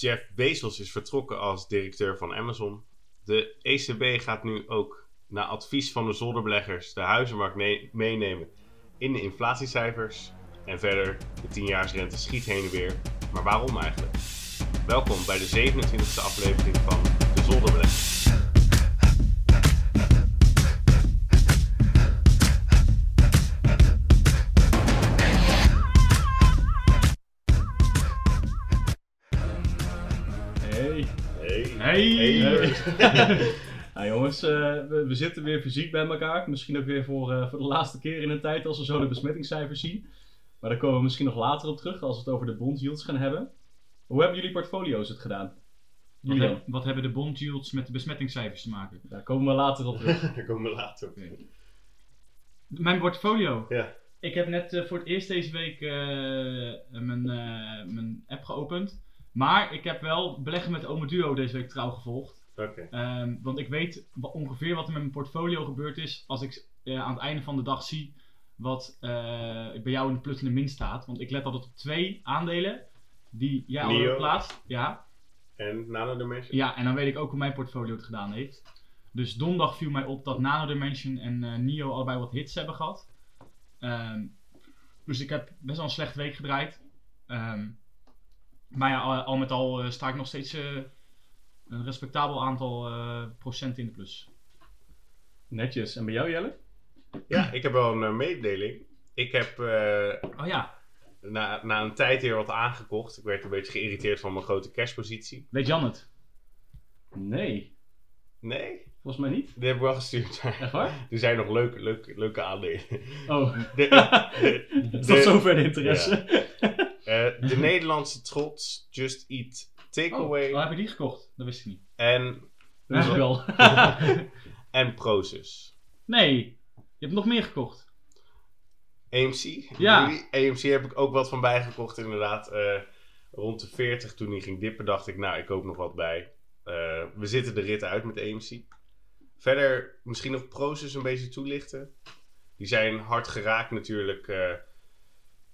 Jeff Bezos is vertrokken als directeur van Amazon. De ECB gaat nu ook na advies van de zolderbeleggers de huizenmarkt ne- meenemen in de inflatiecijfers. En verder, de 10-jaarsrente schiet heen en weer. Maar waarom eigenlijk? Welkom bij de 27e aflevering van De Zolderbeleggers. Hey. Hey. Hey. Nou jongens, eh, we, we zitten weer fysiek bij elkaar. Misschien ook weer voor, eh, voor de laatste keer in een tijd als we zo de besmettingscijfers zien. Maar daar komen we misschien nog later op terug als we het over de bond yields gaan hebben. Hoe hebben jullie portfolio's het gedaan? Wat, Julian, heb- wat hebben de bond yields met de besmettingscijfers te maken? daar komen we later op terug. Daar komen we later op. Mijn portfolio. Ja. Ik heb net eh, voor het eerst deze week eh, mijn, eh, mijn app geopend. Maar ik heb wel beleggen met Ome Duo deze week trouw gevolgd. Oké. Ehm, want ik weet ongeveer wat er met mijn portfolio gebeurd is als ik eh, aan het einde van de dag zie wat eh, bij jou in de plus en de min staat. Want ik let altijd op twee aandelen die jij al hebt geplaatst. Ja, En Nano Dimension? Ja, en dan weet ik ook hoe mijn portfolio het gedaan heeft. Dus donderdag viel mij op dat Nano Dimension en eh, Nio allebei wat hits hebben gehad. Ehm, dus ik heb best wel een slechte week gedraaid. Ehm, maar ja, al, al met al eh, sta ik nog steeds eh, een respectabel aantal eh, procent in de plus. Netjes. En bij jou Jelle? Ja, ik heb wel een mededeling. Ik heb eh, Oh ja, na, na een tijd weer wat aangekocht. Ik werd een beetje geïrriteerd van mijn grote cashpositie. weet Jan het? Nee, Nee, volgens mij niet. die heb ik wel gestuurd. Echt waar? er zijn nog leuke, leuke, leuke aandelen. Oh, De, de- zover de interesse? De Nederlandse trots, Just Eat Oh, Takeaway oh, heb je die gekocht? Dat wist ik niet. en, Dat is wel. en Prosus. nee, je hebt nog meer gekocht. AMC. Ja. AMC heb ik ook wat van bijgekocht inderdaad. eh, rond de 40 toen die ging dippen dacht ik, nou ik koop nog wat bij. Eh, we zitten de rit uit met AMC. Verder misschien nog Prosus een beetje toelichten. Die zijn hard geraakt natuurlijk. eh,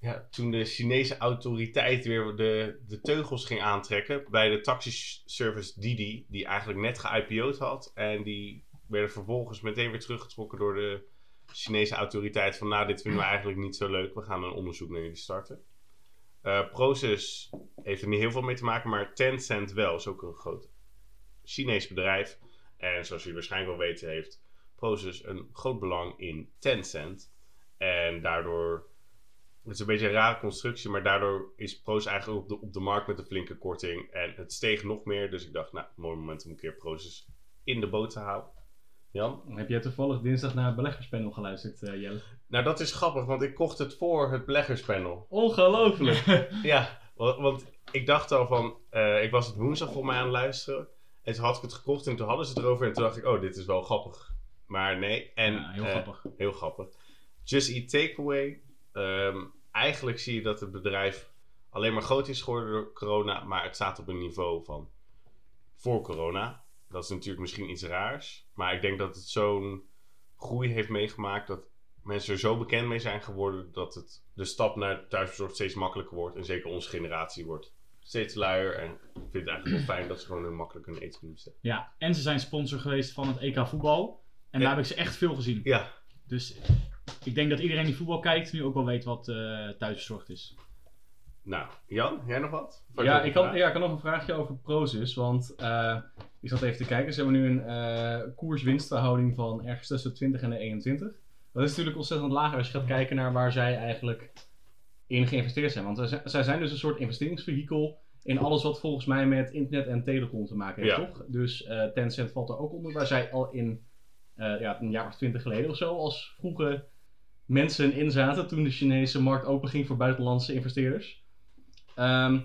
ja, toen de Chinese autoriteit weer de, de teugels ging aantrekken bij de taxiservice Didi, die eigenlijk net ge-IPO'd had. En die werden vervolgens meteen weer teruggetrokken door de Chinese autoriteit van nou, dit vinden we eigenlijk niet zo leuk. We gaan een onderzoek naar jullie starten. Eh Proces heeft er niet heel veel mee te maken, maar Tencent wel. Is ook een groot Chinees bedrijf. En zoals jullie waarschijnlijk wel weten, heeft Proces een groot belang in Tencent. En daardoor, het is een beetje een rare constructie, maar daardoor is Proces eigenlijk op de, op de markt met een flinke korting. En het steeg nog meer, dus ik dacht, nou, mooi moment om een keer Proces in de boot te houden. Jan? Heb jij toevallig dinsdag naar het beleggerspanel geluisterd, eh, Jelle? Nou, dat is grappig, want ik kocht het voor het beleggerspanel. Ongelooflijk! Ja, wa- want ik dacht al van, eh, ik was het woensdag voor mij aan het luisteren. En toen had ik het gekocht en toen hadden ze het erover. En toen dacht ik, oh, dit is wel grappig. Maar nee, en ja, heel eh, grappig. heel grappig. Just Eat Takeaway. Ehm, eigenlijk zie je dat het bedrijf alleen maar groot is geworden door corona. Maar het staat op een niveau van voor corona. Dat is natuurlijk misschien iets raars. Maar ik denk dat het zo'n groei heeft meegemaakt dat mensen er zo bekend mee zijn geworden dat het de stap naar thuisbezorgd steeds makkelijker wordt. En zeker onze generatie wordt steeds luier. En ik vind het eigenlijk wel fijn dat ze gewoon een makkelijk hun eten kunnen bestellen. Ja, en ze zijn sponsor geweest van het EK voetbal. En Ja. daar heb ik ze echt veel gezien. Ja, Dus ik denk dat iedereen die voetbal kijkt nu ook wel weet wat eh thuisbezorgd is. nou, Jan, jij nog wat? Ja ik, had, ja, ik had nog een vraagje over Prozus. Want eh, ik zat even te kijken. Ze hebben nu een eh koers-winstverhouding van ergens tussen de 20 en de 21. Dat is natuurlijk ontzettend laag als je gaat kijken naar waar zij eigenlijk in geïnvesteerd zijn. Want zij zijn- zij zijn dus een soort investeringsvehikel in alles wat volgens mij met internet en telecom te maken heeft, Ja. toch? Dus eh, Tencent valt er ook onder, waar zij al in eh, ja, een jaar of twintig geleden of zo als vroege mensen in zaten toen de Chinese markt open ging voor buitenlandse investeerders. Ehm,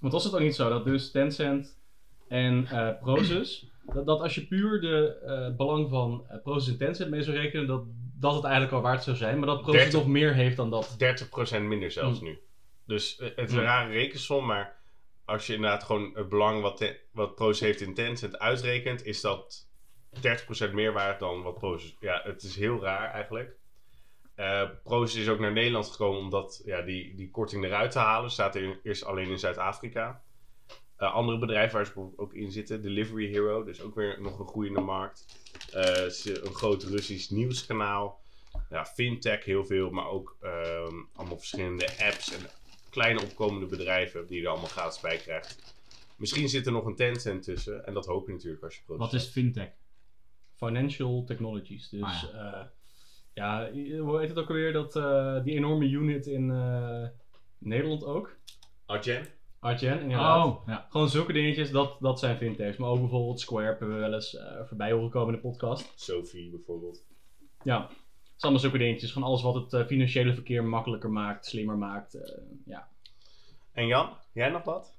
want was het ook niet zo dat dus Tencent en eh Prosus, dat, dat als je puur de eh, belang van eh, Prosus en Tencent mee zou rekenen, dat, dat het eigenlijk al waard zou zijn, maar dat Prosus 30. nog meer heeft dan dat. 30% minder zelfs Hm. nu. Dus het is een rare rekensom, maar als je inderdaad gewoon het belang wat, te- wat heeft in Tencent uitrekent, is dat 30% meer waard dan wat Proces... Ja, het is heel raar eigenlijk. Eh Proces is ook naar Nederland gekomen omdat ja, die, die korting eruit te halen. Staat er eerst alleen in Zuid-Afrika. Eh, andere bedrijven waar ze bijvoorbeeld ook in zitten. Delivery Hero, dus ook weer nog een groeiende markt. Eh, een groot Russisch nieuwskanaal. Ja, fintech heel veel, maar ook ehm, allemaal verschillende apps en kleine opkomende bedrijven die je er allemaal gratis bij krijgt. Misschien zit er nog een Tencent tussen en dat hoop je natuurlijk als je Wat produceert. is fintech? Financial Technologies. Dus Ah, ja. Ja, hoe heet het ook alweer? Dat, eh, die enorme unit in eh, Nederland ook. Arjen? Artjen, inderdaad. Oh, ja. Gewoon zulke dingetjes, dat, dat zijn fintechs. Maar ook bijvoorbeeld Square hebben we wel eens eh, voorbij horen komen in de podcast. Sophie bijvoorbeeld. Ja, het is allemaal zulke dingetjes. Van alles wat het financiële verkeer makkelijker maakt, slimmer maakt. eh, ja. En Jan, jij nog wat?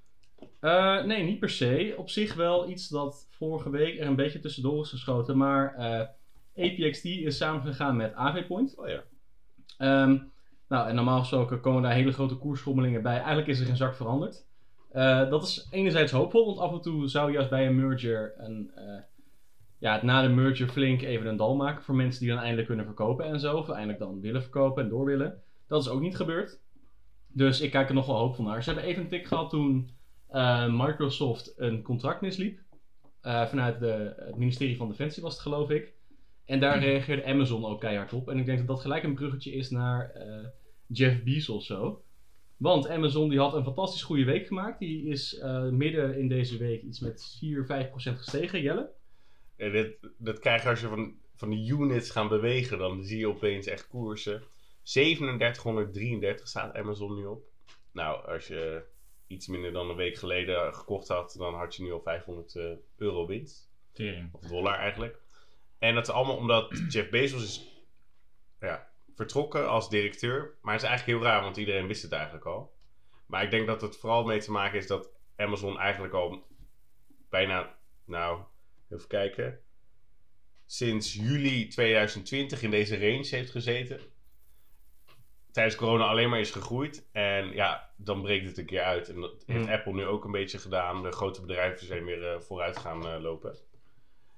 Eh, nee, niet per se. Op zich wel iets dat vorige week er een beetje tussendoor is geschoten. Maar eh, APXT is samengegaan met AVPoint. Oh ja. Ehm, nou, en normaal gesproken komen daar hele grote koersschommelingen bij. Eigenlijk is er geen zak veranderd. Eh, dat is enerzijds hoopvol, want af en toe zou juist bij een merger een, eh, ja, het na de merger flink even een dal maken voor mensen die dan eindelijk kunnen verkopen en zo. Of eindelijk dan willen verkopen en door willen. Dat is ook niet gebeurd. Dus ik kijk er nog wel hoopvol naar. Ze hebben even een tik gehad toen eh, Microsoft een contract misliep. Vanuit de, het ministerie van Defensie was het geloof ik. En daar reageerde Amazon ook keihard op. En ik denk dat dat gelijk een bruggetje is naar eh, Jeff Bezos zo. Want Amazon die had een fantastisch goede week gemaakt. Die is eh, midden in deze week iets met 4, 5 procent gestegen, Jelle. Ja, dit, dat krijg je als je van, van die units gaan bewegen. Dan zie je opeens echt koersen. 3733 staat Amazon nu op. Nou, als je iets minder dan een week geleden gekocht had, dan had je nu al 500 eh, euro winst. Tering. Of dollar eigenlijk. En dat is allemaal omdat Jeff Bezos is ja, vertrokken als directeur. Maar het is eigenlijk heel raar, want iedereen wist het eigenlijk al. Maar ik denk dat het vooral mee te maken is dat Amazon eigenlijk al bijna, nou, even kijken, sinds juli 2020 in deze range heeft gezeten. Tijdens corona alleen maar is gegroeid. En ja, dan breekt het een keer uit. En dat heeft Hmm. Apple nu ook een beetje gedaan. De grote bedrijven zijn weer eh, vooruit gaan eh, lopen.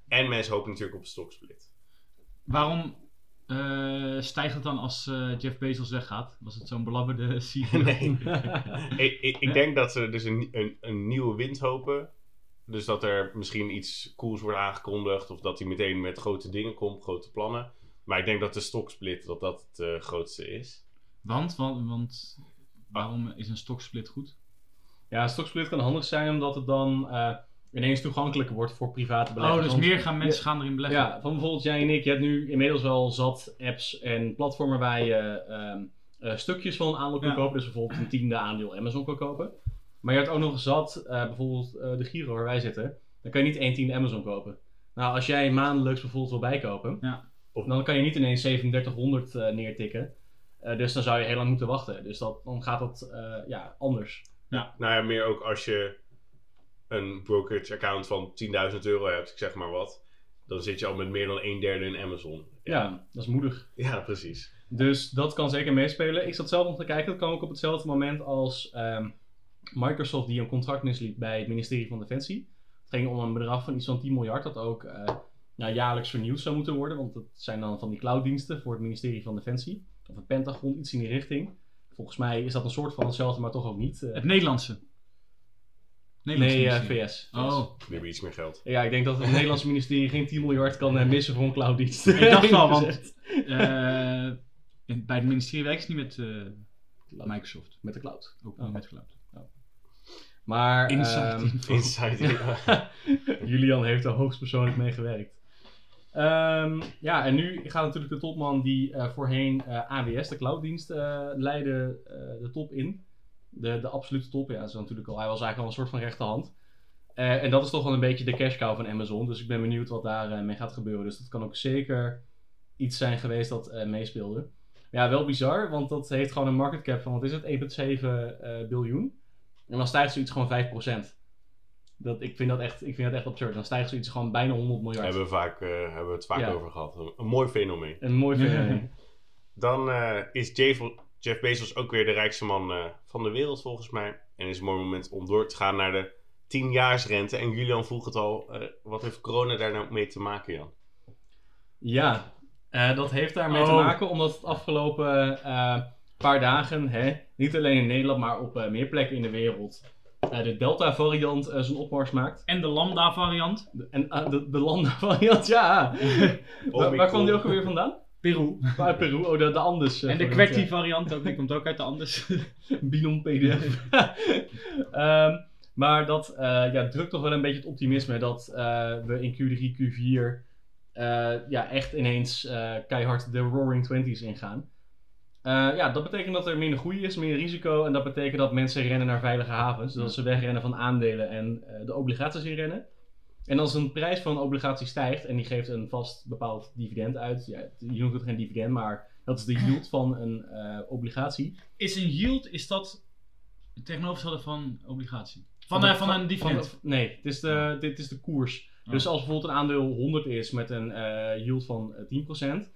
En mensen hopen natuurlijk op een stoksplit. Waarom eh, stijgt het dan als eh, Jeff Bezos weggaat? Was het zo'n belabberde CEO? Nee. ik ik, ik denk dat ze dus een, een, een nieuwe wind hopen. Dus dat er misschien iets cools wordt aangekondigd. Of dat hij meteen met grote dingen komt, grote plannen. Maar ik denk dat de stoksplit dat dat het eh, grootste is. Want, want, want waarom is een stoksplit goed? Ja, stoksplit kan handig zijn omdat het dan eh, ineens toegankelijker wordt voor private Oh, beleggers. dus Want- meer gaan mensen gaan erin beleggen. Ja, van bijvoorbeeld jij en ik. Je hebt nu inmiddels wel zat apps en platformen waar je ehm, eh, stukjes van een aandeel kan Ja. kopen. Dus bijvoorbeeld een tiende aandeel Amazon kan kopen. Maar je hebt ook nog zat, eh, bijvoorbeeld eh, de Giro waar wij zitten. Dan kan je niet één tiende Amazon kopen. Nou, als jij maandelijks bijvoorbeeld wil bijkopen. Ja. Of dan kan je niet ineens 3700 eh, neertikken. Eh, dus dan zou je heel lang moeten wachten. Dus dat, dan gaat dat eh, ja, anders. Nou ja, meer ook als je een brokerage account van 10.000 euro hebt, ik zeg maar wat. Dan zit je al met meer dan een derde in Amazon. Ja, dat is moedig. Ja, precies. Dus dat kan zeker meespelen. Ik zat zelf nog te kijken, dat kwam ook op hetzelfde moment als ehm, Microsoft die een contract misliep bij het ministerie van Defensie. Het ging om een bedrag van iets van 10 miljard dat ook eh, nou, jaarlijks vernieuwd zou moeten worden. Want dat zijn dan van die clouddiensten voor het ministerie van Defensie. Of het Pentagon, iets in die richting. Volgens mij is dat een soort van hetzelfde, maar toch ook niet. Eh, Het Nederlandse. Nee, eh. VS. Oh, Die hebben iets meer geld. Ja, ik denk dat het Nederlandse ministerie geen 10 miljard kan eh, missen voor een clouddienst. Ik dacht al, want- Gezegd. eh, in- bij het ministerie werkt ze niet met eh, Microsoft. Met de cloud. Ook Oh. met cloud. Maar Inside ehm. Inside. Julian heeft er hoogstpersoonlijk mee gewerkt. Ehm, ja, en nu gaat natuurlijk de topman die eh, voorheen eh, AWS, de clouddienst, eh leidde eh, de top in. De, de absolute top, ja, dat is natuurlijk al, hij was eigenlijk al een soort van rechterhand. Eh, en dat is toch wel een beetje de cash cow van Amazon, dus ik ben benieuwd wat daar eh, mee gaat gebeuren. Dus dat kan ook zeker iets zijn geweest dat eh, meespeelde. Ja, wel bizar, want dat heeft gewoon een market cap van, wat is het, 1,7 eh, biljoen. En dan stijgt zoiets gewoon 5%. Dat, ik, vind dat echt, ik vind dat echt absurd. Dan stijgt zoiets gewoon bijna 100 miljard. hebben, we vaak, eh, hebben we het vaak Ja. over gehad. Een, een mooi fenomeen. Een mooi fenomeen. Dan eh, is Jeff, Jeff Bezos ook weer de rijkste man eh, van de wereld volgens mij. En is een mooi moment om door te gaan naar de 10-jaarsrente. En Julian vroeg het al, eh, wat heeft corona daar nou mee te maken, Jan? Ja, eh, dat heeft daarmee te Oh. maken omdat het afgelopen eh, paar dagen, hè, niet alleen in Nederland, maar op eh, meer plekken in de wereld, de Delta variant eh, zijn opmars maakt. En de Lambda variant. De- en eh, de, de Lambda variant, ja. waar, waar kwam die ook alweer vandaan? Peru. Uit Peru, oh de, de Andes. eh, En de ja. variant ook, die komt ook uit de Andes. Binom PDF. Ehm, maar dat eh, ja, drukt toch wel een beetje het optimisme dat eh, we in Q3, Q4 eh, ja, echt ineens eh, keihard de Roaring Twenties ingaan. Eh, ja, dat betekent dat er minder groei is, minder risico. En dat betekent dat mensen rennen naar veilige havens. Dus dat ze wegrennen van aandelen en eh, de obligaties inrennen. En als een prijs van een obligatie stijgt en die geeft een vast bepaald dividend uit. Ja, je noemt het geen dividend, maar dat is de yield van een eh, obligatie. Is een yield, is dat het tegenovergestelde van obligatie? Van, de- eh, van een dividend? van- nee, het is de, dit is de koers. Oh. Dus als bijvoorbeeld een aandeel 100 is met een eh, yield van eh, 10%.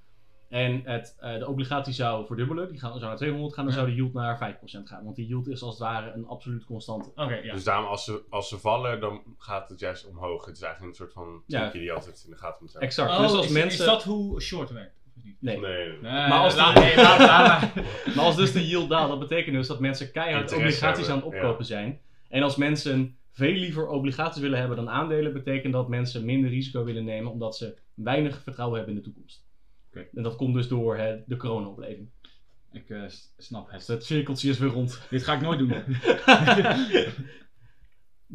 En het, eh, de obligatie zou verdubbelen, die gaan, zou naar 200 gaan, dan Ja. zou de yield naar 5% gaan. Want die yield is als het ware een absoluut constante. Oké, ja. Dus daarom, als ze, als ze vallen, dan gaat het juist omhoog. Het is eigenlijk een soort van Ja. trucje die je altijd in de gaten moet houden. Exact. Oh, dus als is, mensen... is dat hoe short werkt? Of niet? Nee. Nee, nee. Nee, Maar als de- nee, laat- laat maar. Als dus de yield daalt, dat betekent dus dat mensen keihard obligaties aan het opkopen zijn. En als mensen veel liever obligaties willen hebben dan aandelen, betekent dat mensen minder risico willen nemen omdat ze weinig vertrouwen hebben in de toekomst. En dat komt dus door hè, de corona-opleving. Ik eh, snap het. Dus het cirkeltje is weer rond. Dit ga ik nooit doen.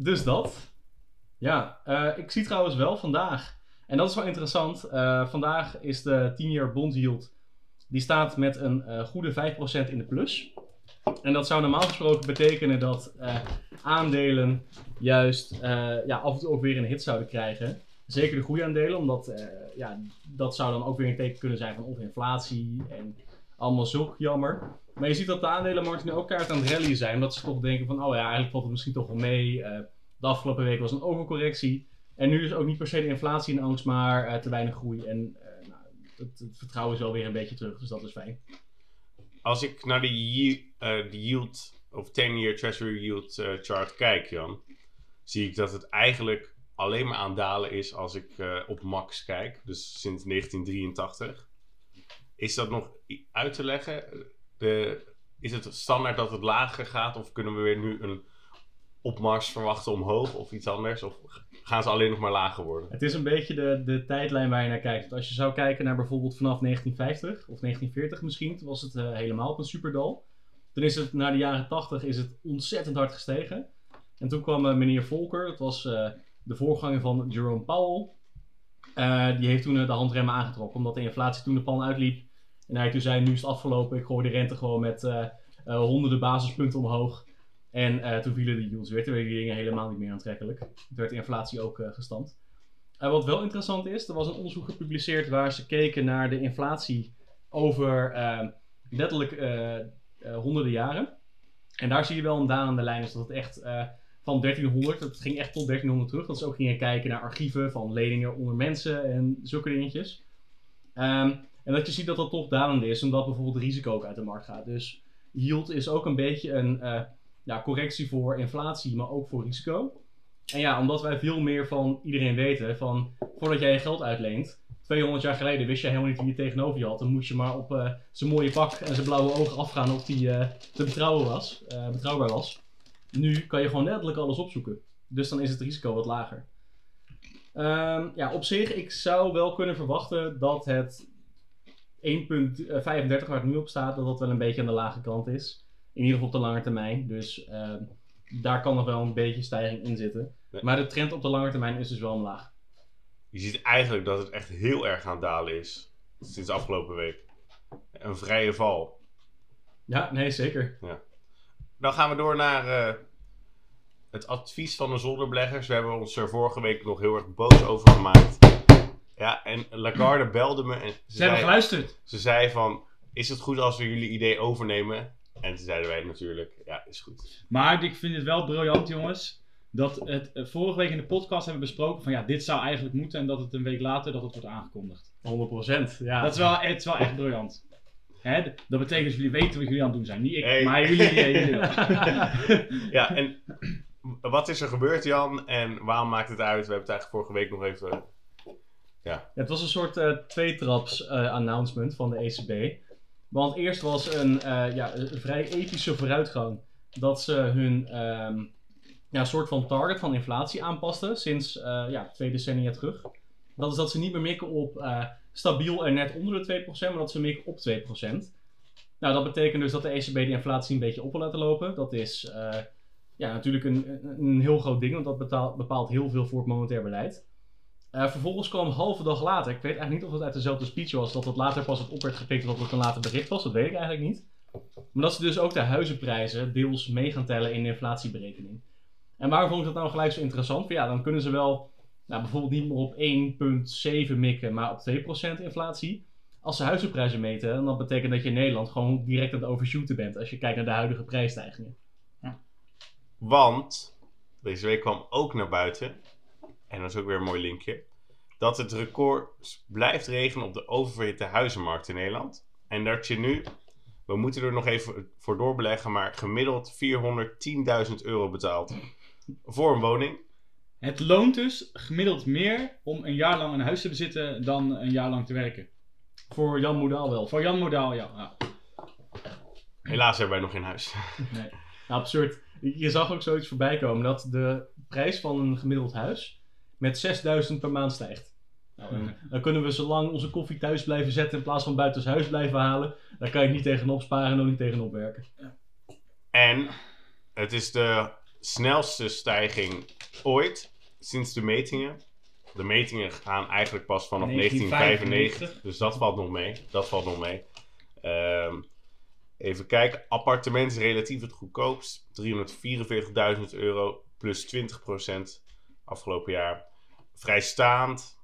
dus dat. Ja, eh, ik zie trouwens wel vandaag, en dat is wel interessant, eh, vandaag is de 10-year bond yield, die staat met een goede 5% in de plus. En dat zou normaal gesproken betekenen dat aandelen juist ja, af en toe ook weer een hit zouden krijgen. Zeker de groeiaandelen, omdat eh, ja, dat zou dan ook weer een teken kunnen zijn van of inflatie en allemaal zulk jammer. Maar je ziet dat de aandelenmarkten nu ook kaart aan het rallyen zijn, omdat ze toch denken van, oh ja, eigenlijk valt het misschien toch wel mee. Eh, de afgelopen week was een overcorrectie. En nu is ook niet per se de inflatie in angst, maar eh, te weinig groei. En eh, nou, het, het vertrouwen is wel weer een beetje terug, dus dat is fijn. Als ik naar de, de yield, of 10-year treasury yield chart kijk, Jan, zie ik dat het eigenlijk alleen maar aan dalen is als ik eh, op max kijk, dus sinds 1983. Is dat nog uit te leggen? De, is het standaard dat het lager gaat, of kunnen we weer nu een opmars verwachten omhoog of iets anders? Of gaan ze alleen nog maar lager worden? Het is een beetje de, de tijdlijn waar je naar kijkt. Als je zou kijken naar bijvoorbeeld vanaf 1950 of 1940 misschien, toen was het eh, helemaal op een superdal. Toen is het naar de jaren 80 is het ontzettend hard gestegen. En toen kwam eh, meneer Volcker, dat was de voorganger van Jerome Powell. Eh, die heeft toen eh, de handremmen aangetrokken, omdat de inflatie toen de pan uitliep. En hij toen zei, nu is het afgelopen, ik gooi de rente gewoon met eh, honderden basispunten omhoog. En toen vielen de yields weer, toen werden die dingen helemaal niet meer aantrekkelijk. Toen werd de inflatie ook. En wat wel interessant is, er was een onderzoek gepubliceerd waar ze keken naar de inflatie over letterlijk honderden jaren. En daar zie je wel een dalende lijn, dus dat het echt van 1300, het ging echt tot 1300 terug, dat ze ook gingen kijken naar archieven van leningen onder mensen en zulke dingetjes. Ehm, en dat je ziet dat dat toch dalende is, omdat bijvoorbeeld risico ook uit de markt gaat. Dus yield is ook een beetje een eh, ja, correctie voor inflatie, maar ook voor risico. En ja, omdat wij veel meer van iedereen weten, van voordat jij je geld uitleent, 200 jaar geleden wist je helemaal niet wie je tegenover je had. Dan moest je maar op eh, zijn mooie pak en zijn blauwe ogen afgaan of die eh, te betrouwen was, betrouwbaar was. Nu kan je gewoon letterlijk alles opzoeken. Dus dan is het risico wat lager. Ehm, ja, op zich, ik zou wel kunnen verwachten dat het 1,35 waar het nu op staat, dat dat wel een beetje aan de lage kant is. In ieder geval op de lange termijn. Dus ehm, daar kan nog wel een beetje stijging in zitten. Nee. Maar de trend op de lange termijn is dus wel omlaag. Je ziet eigenlijk dat het echt heel erg aan het dalen is sinds afgelopen week. Een vrije val. Ja, nee, zeker. Dan gaan we door naar eh, het advies van de zolderbeleggers. We hebben ons er vorige week nog heel erg boos over gemaakt. Ja, en Lagarde belde me en ze, Ze hebben geluisterd. ze zei van, is het goed als we jullie idee overnemen? En toen zeiden wij natuurlijk, ja, is goed. Maar ik vind het wel briljant, jongens. Dat het eh, vorige week in de podcast hebben we besproken van ja, dit zou eigenlijk moeten. En dat het een week later dat het wordt aangekondigd. 100%. Ja. Dat is wel, het is wel echt briljant. Hè, dat betekent dat jullie weten wat jullie aan het doen zijn. Niet ik, Hey. maar jullie. eh, jullie. Ja, en wat is er gebeurd, Jan? En waarom maakt het uit? We hebben het eigenlijk vorige week nog even... Ja, het was een soort eh tweetraps eh, announcement van de ECB. Want eerst was een, eh, ja, een vrij epische vooruitgang dat ze hun ehm, ja, soort van target van inflatie aanpasten sinds eh, ja, twee decennia terug. Dat is dat ze niet meer mikken op eh, stabiel en net onder de 2%, maar dat ze mikken op 2%. Nou, dat betekent dus dat de ECB de inflatie een beetje op wil laten lopen. Dat is eh, ja, natuurlijk een, een, heel groot ding, want dat bepaalt heel veel voor het monetair beleid. Eh, vervolgens kwam halve dag later, ik weet eigenlijk niet of het uit dezelfde speech was, dat het later pas op werd gepikt of dat het een later bericht was, dat weet ik eigenlijk niet. Maar dat ze dus ook de huizenprijzen deels mee gaan tellen in de inflatieberekening. En waarom vond ik dat nou gelijk zo interessant? Van, ja, dan kunnen ze wel nou, bijvoorbeeld niet meer op 1,7 mikken, maar op 2% inflatie. Als ze huizenprijzen meten, dan betekent dat je in Nederland gewoon direct aan het overshooten bent als je kijkt naar de huidige prijsstijgingen. Want deze week kwam ook naar buiten, en dat is ook weer een mooi linkje, dat het record blijft regenen op de oververhitte huizenmarkt in Nederland. En dat je nu, we moeten er nog even voor doorbeleggen, maar gemiddeld 410.000 euro betaalt voor een woning. Het loont dus gemiddeld meer om een jaar lang een huis te bezitten dan een jaar lang te werken. Voor Jan Modaal wel. Voor Jan Modaal, ja. ja. Helaas hebben wij nog geen huis. Nee. Nou, absurd. Je zag ook zoiets voorbij komen dat de prijs van een gemiddeld huis met 6000 per maand stijgt. Nou, dan, dan kunnen we zolang onze koffie thuis blijven zetten in plaats van buiten huis blijven halen. Daar kan je niet tegenop sparen en ook niet tegenop werken. En het is de snelste stijging ooit sinds de metingen. De metingen gaan eigenlijk pas vanaf 1995. 1995. Dus dat valt nog mee. Dat valt nog mee. Ehm, even kijken. Appartement is relatief het goedkoopst. 344.000 euro plus 20% afgelopen jaar. Vrijstaand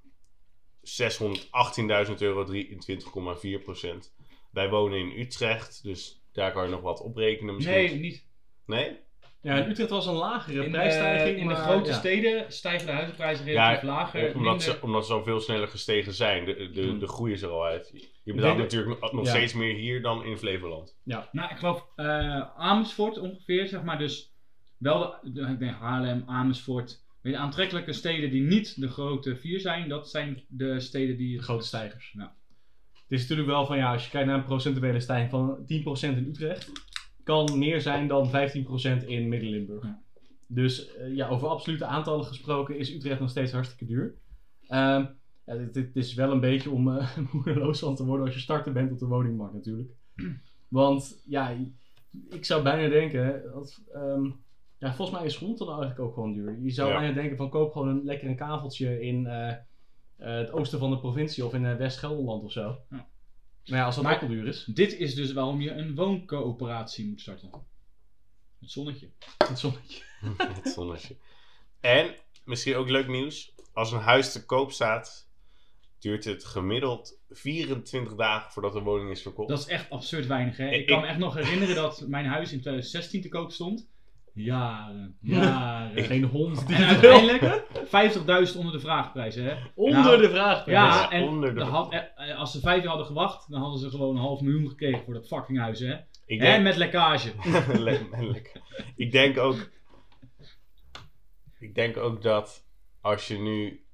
618.000 euro, 23,4%. Wij wonen in Utrecht, dus daar kan je nog wat oprekenen misschien. Nee, niet. Nee? Ja, in Utrecht was een lagere In, prijsstijging. eh, in de grote ja. steden stijgen de huizenprijzen relatief lager. eh, omdat, minder- ze, omdat ze al veel sneller gestegen zijn. De, de, Hmm. de groei is er al uit. Je betaalt natuurlijk nog, nog Ja. steeds meer hier dan in Flevoland. Nou, ik geloof eh, Amersfoort ongeveer, zeg maar. Dus wel de, de- ik denk Haarlem, Amersfoort. Weet je, aantrekkelijke steden die niet de grote vier zijn, dat zijn de steden die... De grote stijgers. Ja. Het is natuurlijk wel van ja, als je kijkt naar een procentuele stijging van 10% in Utrecht, kan meer zijn dan 15% in Midden-Limburg. Ja. Dus eh, ja, over absolute aantallen gesproken is Utrecht nog steeds hartstikke duur. Ehm ja, dit, dit is wel een beetje om eh, moedeloos van te worden als je starter bent op de woningmarkt natuurlijk. Want ja, ik zou bijna denken, dat, ehm, ja, volgens mij is grond dan eigenlijk ook gewoon duur. Je zou Ja. bijna denken van koop gewoon een lekker een kaveltje in eh, eh, het oosten van de provincie of in West-Gelderland of zo. Ja. Maar ja, als dat Maar- ook al duur is, Dit is dus waarom je een wooncoöperatie moet starten. Het zonnetje. het zonnetje. Het zonnetje. En, misschien ook leuk nieuws. Als een huis te koop staat, duurt het gemiddeld 24 dagen voordat de woning is verkocht. Dat is echt absurd weinig, hè? Ik Ik- kan me echt nog herinneren dat mijn huis in 2016 te koop stond. Jaren, jaren. Geen hond die En uiteindelijk 50.000 onder de vraagprijs, hè? Onder Nou, de vraag. Ja, en onder de- dan had, eh, als ze vijf jaar hadden gewacht, dan hadden ze gewoon een half miljoen gekregen voor dat fucking huis, hè? ik, En denk, met lekkage. Ik denk ook. Ik denk ook dat als je nu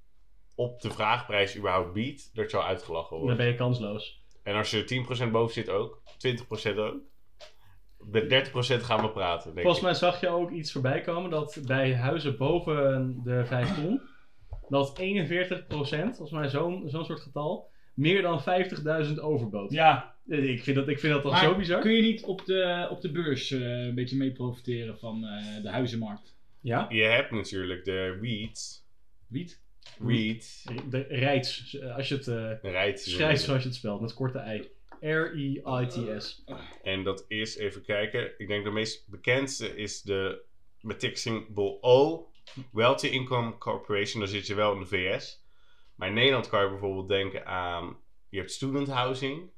op de vraagprijs überhaupt biedt, dat je al uitgelachen Dan wordt. ben je kansloos. En als je er 10% boven zit ook, 20% ook. Met 30% gaan we praten, denk Volgens ik. mij zag je ook iets voorbij komen dat bij huizen boven de 5 ton, dat 41%, volgens mij zo'n zo'n soort getal, meer dan 50.000 overbood. Ja, Ik vind dat, ik vind dat toch maar zo bizar? kun je niet op de, op de beurs eh, een beetje mee profiteren van eh, de huizenmarkt? Ja? Je hebt natuurlijk de REITs. Wiet? REIT. De REITs, als je het eh, Rijt. schrijft zoals je het spelt, met korte i. R-E-I-T-S. En dat is, even kijken, ik denk de meest bekendste is de met symbol O, Wealthy Income Corporation, daar zit je wel in de VS. Maar in Nederland kan je bijvoorbeeld denken aan, je hebt student housing,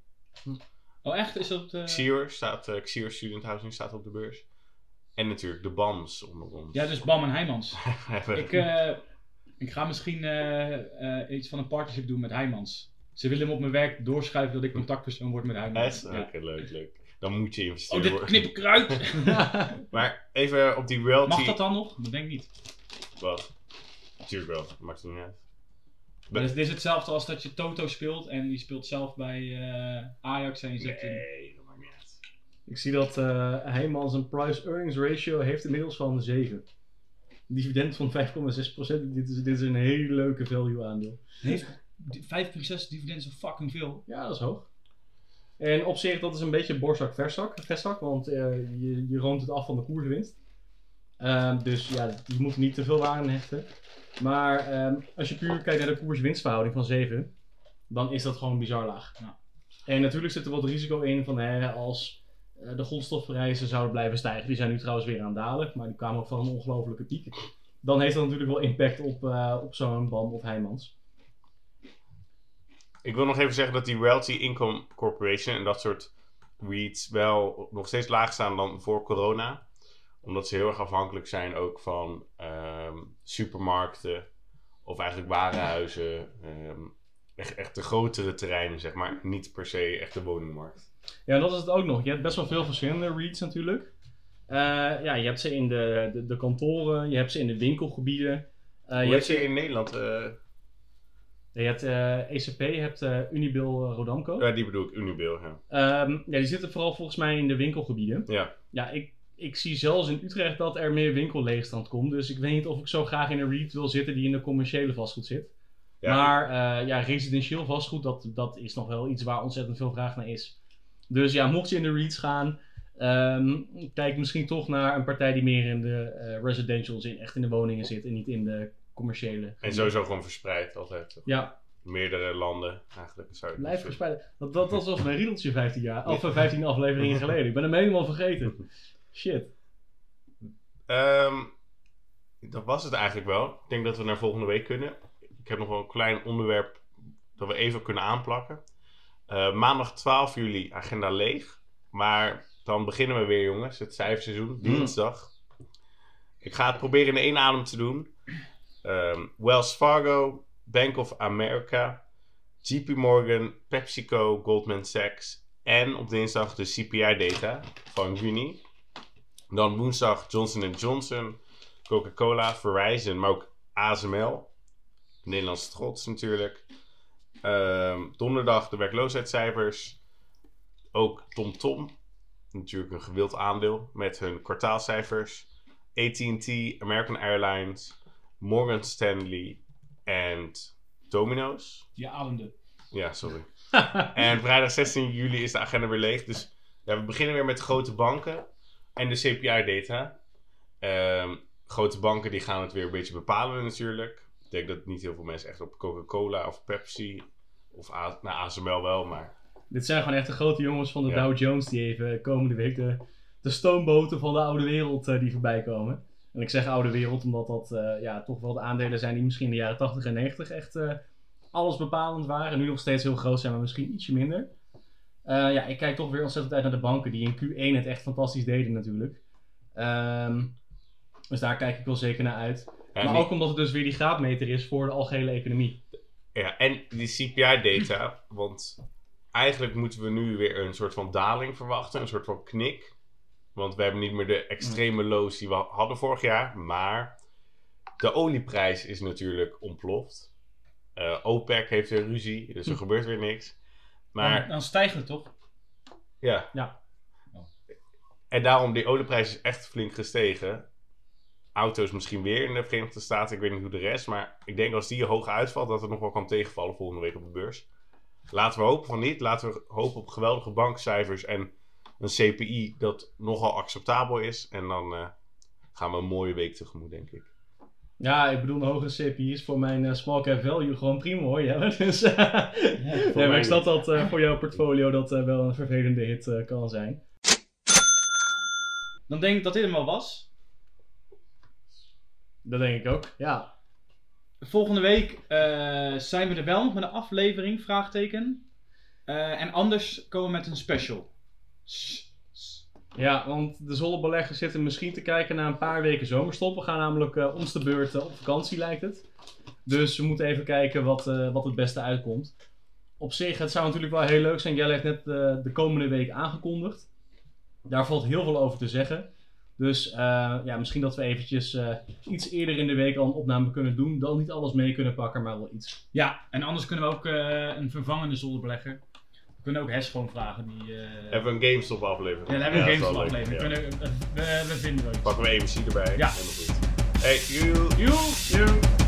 Oh, echt? Is dat... eh, Xior staat, eh Xior Student Housing staat op de beurs. En natuurlijk de BAMs onder ons. Ja, dus Bam en Heijmans. Hebben- ik, eh, ik ga misschien eh, eh, iets van een partnership doen met Heijmans. Ze willen hem op mijn werk doorschuiven dat ik contactpersoon word met? Ja. Oké, leuk, leuk. Dan moet je Oh, investeren. dit hoor. knip ik eruit! Maar even op die Wealthy... Mag dat dan nog? Dat denk ik niet. Wat? Natuurlijk wel, maakt het niet uit. Maar dit is hetzelfde als dat je Toto speelt en die speelt zelf bij eh, Ajax en je zet een... Nee, dat maakt niet uit. Ik zie dat eh Heijmans een price-earnings ratio heeft inmiddels van 7. dividend van 5,6%. Dit is, dit is een hele leuke value aandeel. Heeft 5,6 dividend is fucking veel. Ja, dat is hoog. En op zich, dat is een beetje borstzak verzak, vestzak, want eh, je, je roomt het af van de koerswinst. Ehm, dus ja, je moet niet te veel waarde hechten. Maar ehm, als je puur kijkt naar de koers-winstverhouding van 7, dan is dat gewoon bizar laag. Ja. En natuurlijk zit er wat risico in van hè, als eh, de grondstofprijzen zouden blijven stijgen. Die zijn nu trouwens weer aan het dalen, maar die kwamen ook van een ongelofelijke piek. Dan heeft dat natuurlijk wel impact op, eh, op zo'n BAM of Heijmans. Ik wil nog even zeggen dat die Realty Income Corporation en dat soort REITs wel nog steeds laag staan dan voor corona. Omdat ze heel erg afhankelijk zijn ook van ehm, supermarkten of eigenlijk warenhuizen. ehm, echt, echt de grotere terreinen, zeg maar. Niet per se echt de woningmarkt. Ja, dat is het ook nog. Je hebt best wel veel verschillende REITs natuurlijk. Eh, ja, je hebt ze in de, de, de kantoren, je hebt ze in de winkelgebieden. Hoe je, hebt ze, je in Nederland? Je hebt eh, ECP, je hebt eh, Unibil eh, Rodamco. ja, die bedoel ik, Unibail. Ja. Ehm, ja, die zitten vooral volgens mij in de winkelgebieden. ja. Ja, ik, ik zie zelfs in Utrecht dat er meer winkelleegstand komt. Dus ik weet niet of ik zo graag in een REIT wil zitten die in de commerciële vastgoed zit. Ja, maar ja, residentieel vastgoed, dat, dat is nog wel iets waar ontzettend veel vraag naar is. Dus ja, mocht je in de REITs gaan, ehm, kijk misschien toch naar een partij die meer in de eh, residential zit, echt in de woningen zit en niet in de commerciële. En sowieso gewoon verspreid altijd. Ja, Meerdere landen eigenlijk. Zou blijf zeggen. verspreiden. Dat, dat, dat was mijn riedeltje 15 jaar, of eh, 15 afleveringen geleden. Ik ben hem helemaal vergeten. Shit. Ehm, dat was het eigenlijk wel. Ik denk dat we naar volgende week kunnen. Ik heb nog wel een klein onderwerp dat we even kunnen aanplakken. Eh, maandag 12 juli, agenda leeg. Maar dan beginnen we weer, jongens. Het cijferseizoen, dinsdag. Ik ga het proberen in één adem te doen. Ehm, Wells Fargo, Bank of America, JP Morgan, PepsiCo, Goldman Sachs en op dinsdag de CPI-data van juni. Dan woensdag Johnson Johnson, Coca-Cola, Verizon, maar ook ASML. Nederlands trots natuurlijk. Ehm, donderdag de werkloosheidscijfers. Ook TomTom, natuurlijk een gewild aandeel met hun kwartaalcijfers. AT&T, American Airlines, Morgan Stanley en Domino's. Je ademde. Ja, sorry. En vrijdag 16 juli is de agenda weer leeg. Dus ja, we beginnen weer met grote banken en de CPI-data. Ehm, grote banken die gaan het weer een beetje bepalen natuurlijk. Ik denk dat niet heel veel mensen echt op Coca-Cola of Pepsi of A nou, ASML wel, maar Dit zijn gewoon echt de grote jongens van de Ja. Dow Jones die even komende week de, de stoomboten van de oude wereld eh, die voorbij komen. En ik zeg oude wereld omdat dat eh, ja, toch wel de aandelen zijn die misschien in de jaren 80 en 90 echt eh, alles bepalend waren. En nu nog steeds heel groot zijn, maar misschien ietsje minder. Eh, ja, ik kijk toch weer ontzettend uit naar de banken die in Q1 het echt fantastisch deden natuurlijk. Ehm, dus daar kijk ik wel zeker naar uit. ja, maar ook omdat het dus weer die graadmeter is voor de algehele economie. Ja, en die CPI-data, want eigenlijk moeten we nu weer een soort van daling verwachten, een soort van knik. Want we hebben niet meer de extreme lows die we hadden vorig jaar, maar de olieprijs is natuurlijk ontploft. Eh, OPEC heeft weer ruzie, dus er gebeurt weer niks. Maar Dan, dan stijgt het toch? ja. Ja. En daarom, die olieprijs is echt flink gestegen. Auto's misschien weer in de Verenigde Staten, ik weet niet hoe de rest. Maar ik denk als die hoog uitvalt, dat het nog wel kan tegenvallen volgende week op de beurs. Laten we hopen van niet. Laten we hopen op geweldige bankcijfers en een CPI dat nogal acceptabel is. En dan eh, gaan we een mooie week tegemoet, denk ik. Ja, ik bedoel, een hogere CPI is voor mijn eh, small cap value gewoon prima hoor. Ja. Dus, eh, nee, maar ik snap dat voor jouw portfolio dat wel een vervelende hit kan zijn. Dan denk ik dat dit hem wel was. Dat denk ik ook. Ja. Volgende week zijn we er wel nog met een aflevering, vraagteken. En anders komen we met een special. Ja, want de zonnebeleggers zitten misschien te kijken naar een paar weken zomerstop. We gaan namelijk eh ons de beurt eh, op vakantie lijkt het. Dus we moeten even kijken wat, eh, wat het beste uitkomt. Op zich, het zou natuurlijk wel heel leuk zijn. Jelle heeft net de komende week aangekondigd. Daar valt heel veel over te zeggen. Dus ja, misschien dat we eventjes iets eerder in de week al een opname kunnen doen. Dan niet alles mee kunnen pakken, maar wel iets. Ja, en anders kunnen we ook een vervangende zolderbelegger. We kunnen ook Hes gewoon vragen. Die, eh, Hebben we een GameStop aflevering? ja, dan hebben we een dat is games wel leuk. aflevering. Ja. Kunnen- we, we, we vinden wel iets. Pakken we even daar erbij. Ja. Helemaal goed. Hey, joe. Joe! Joe.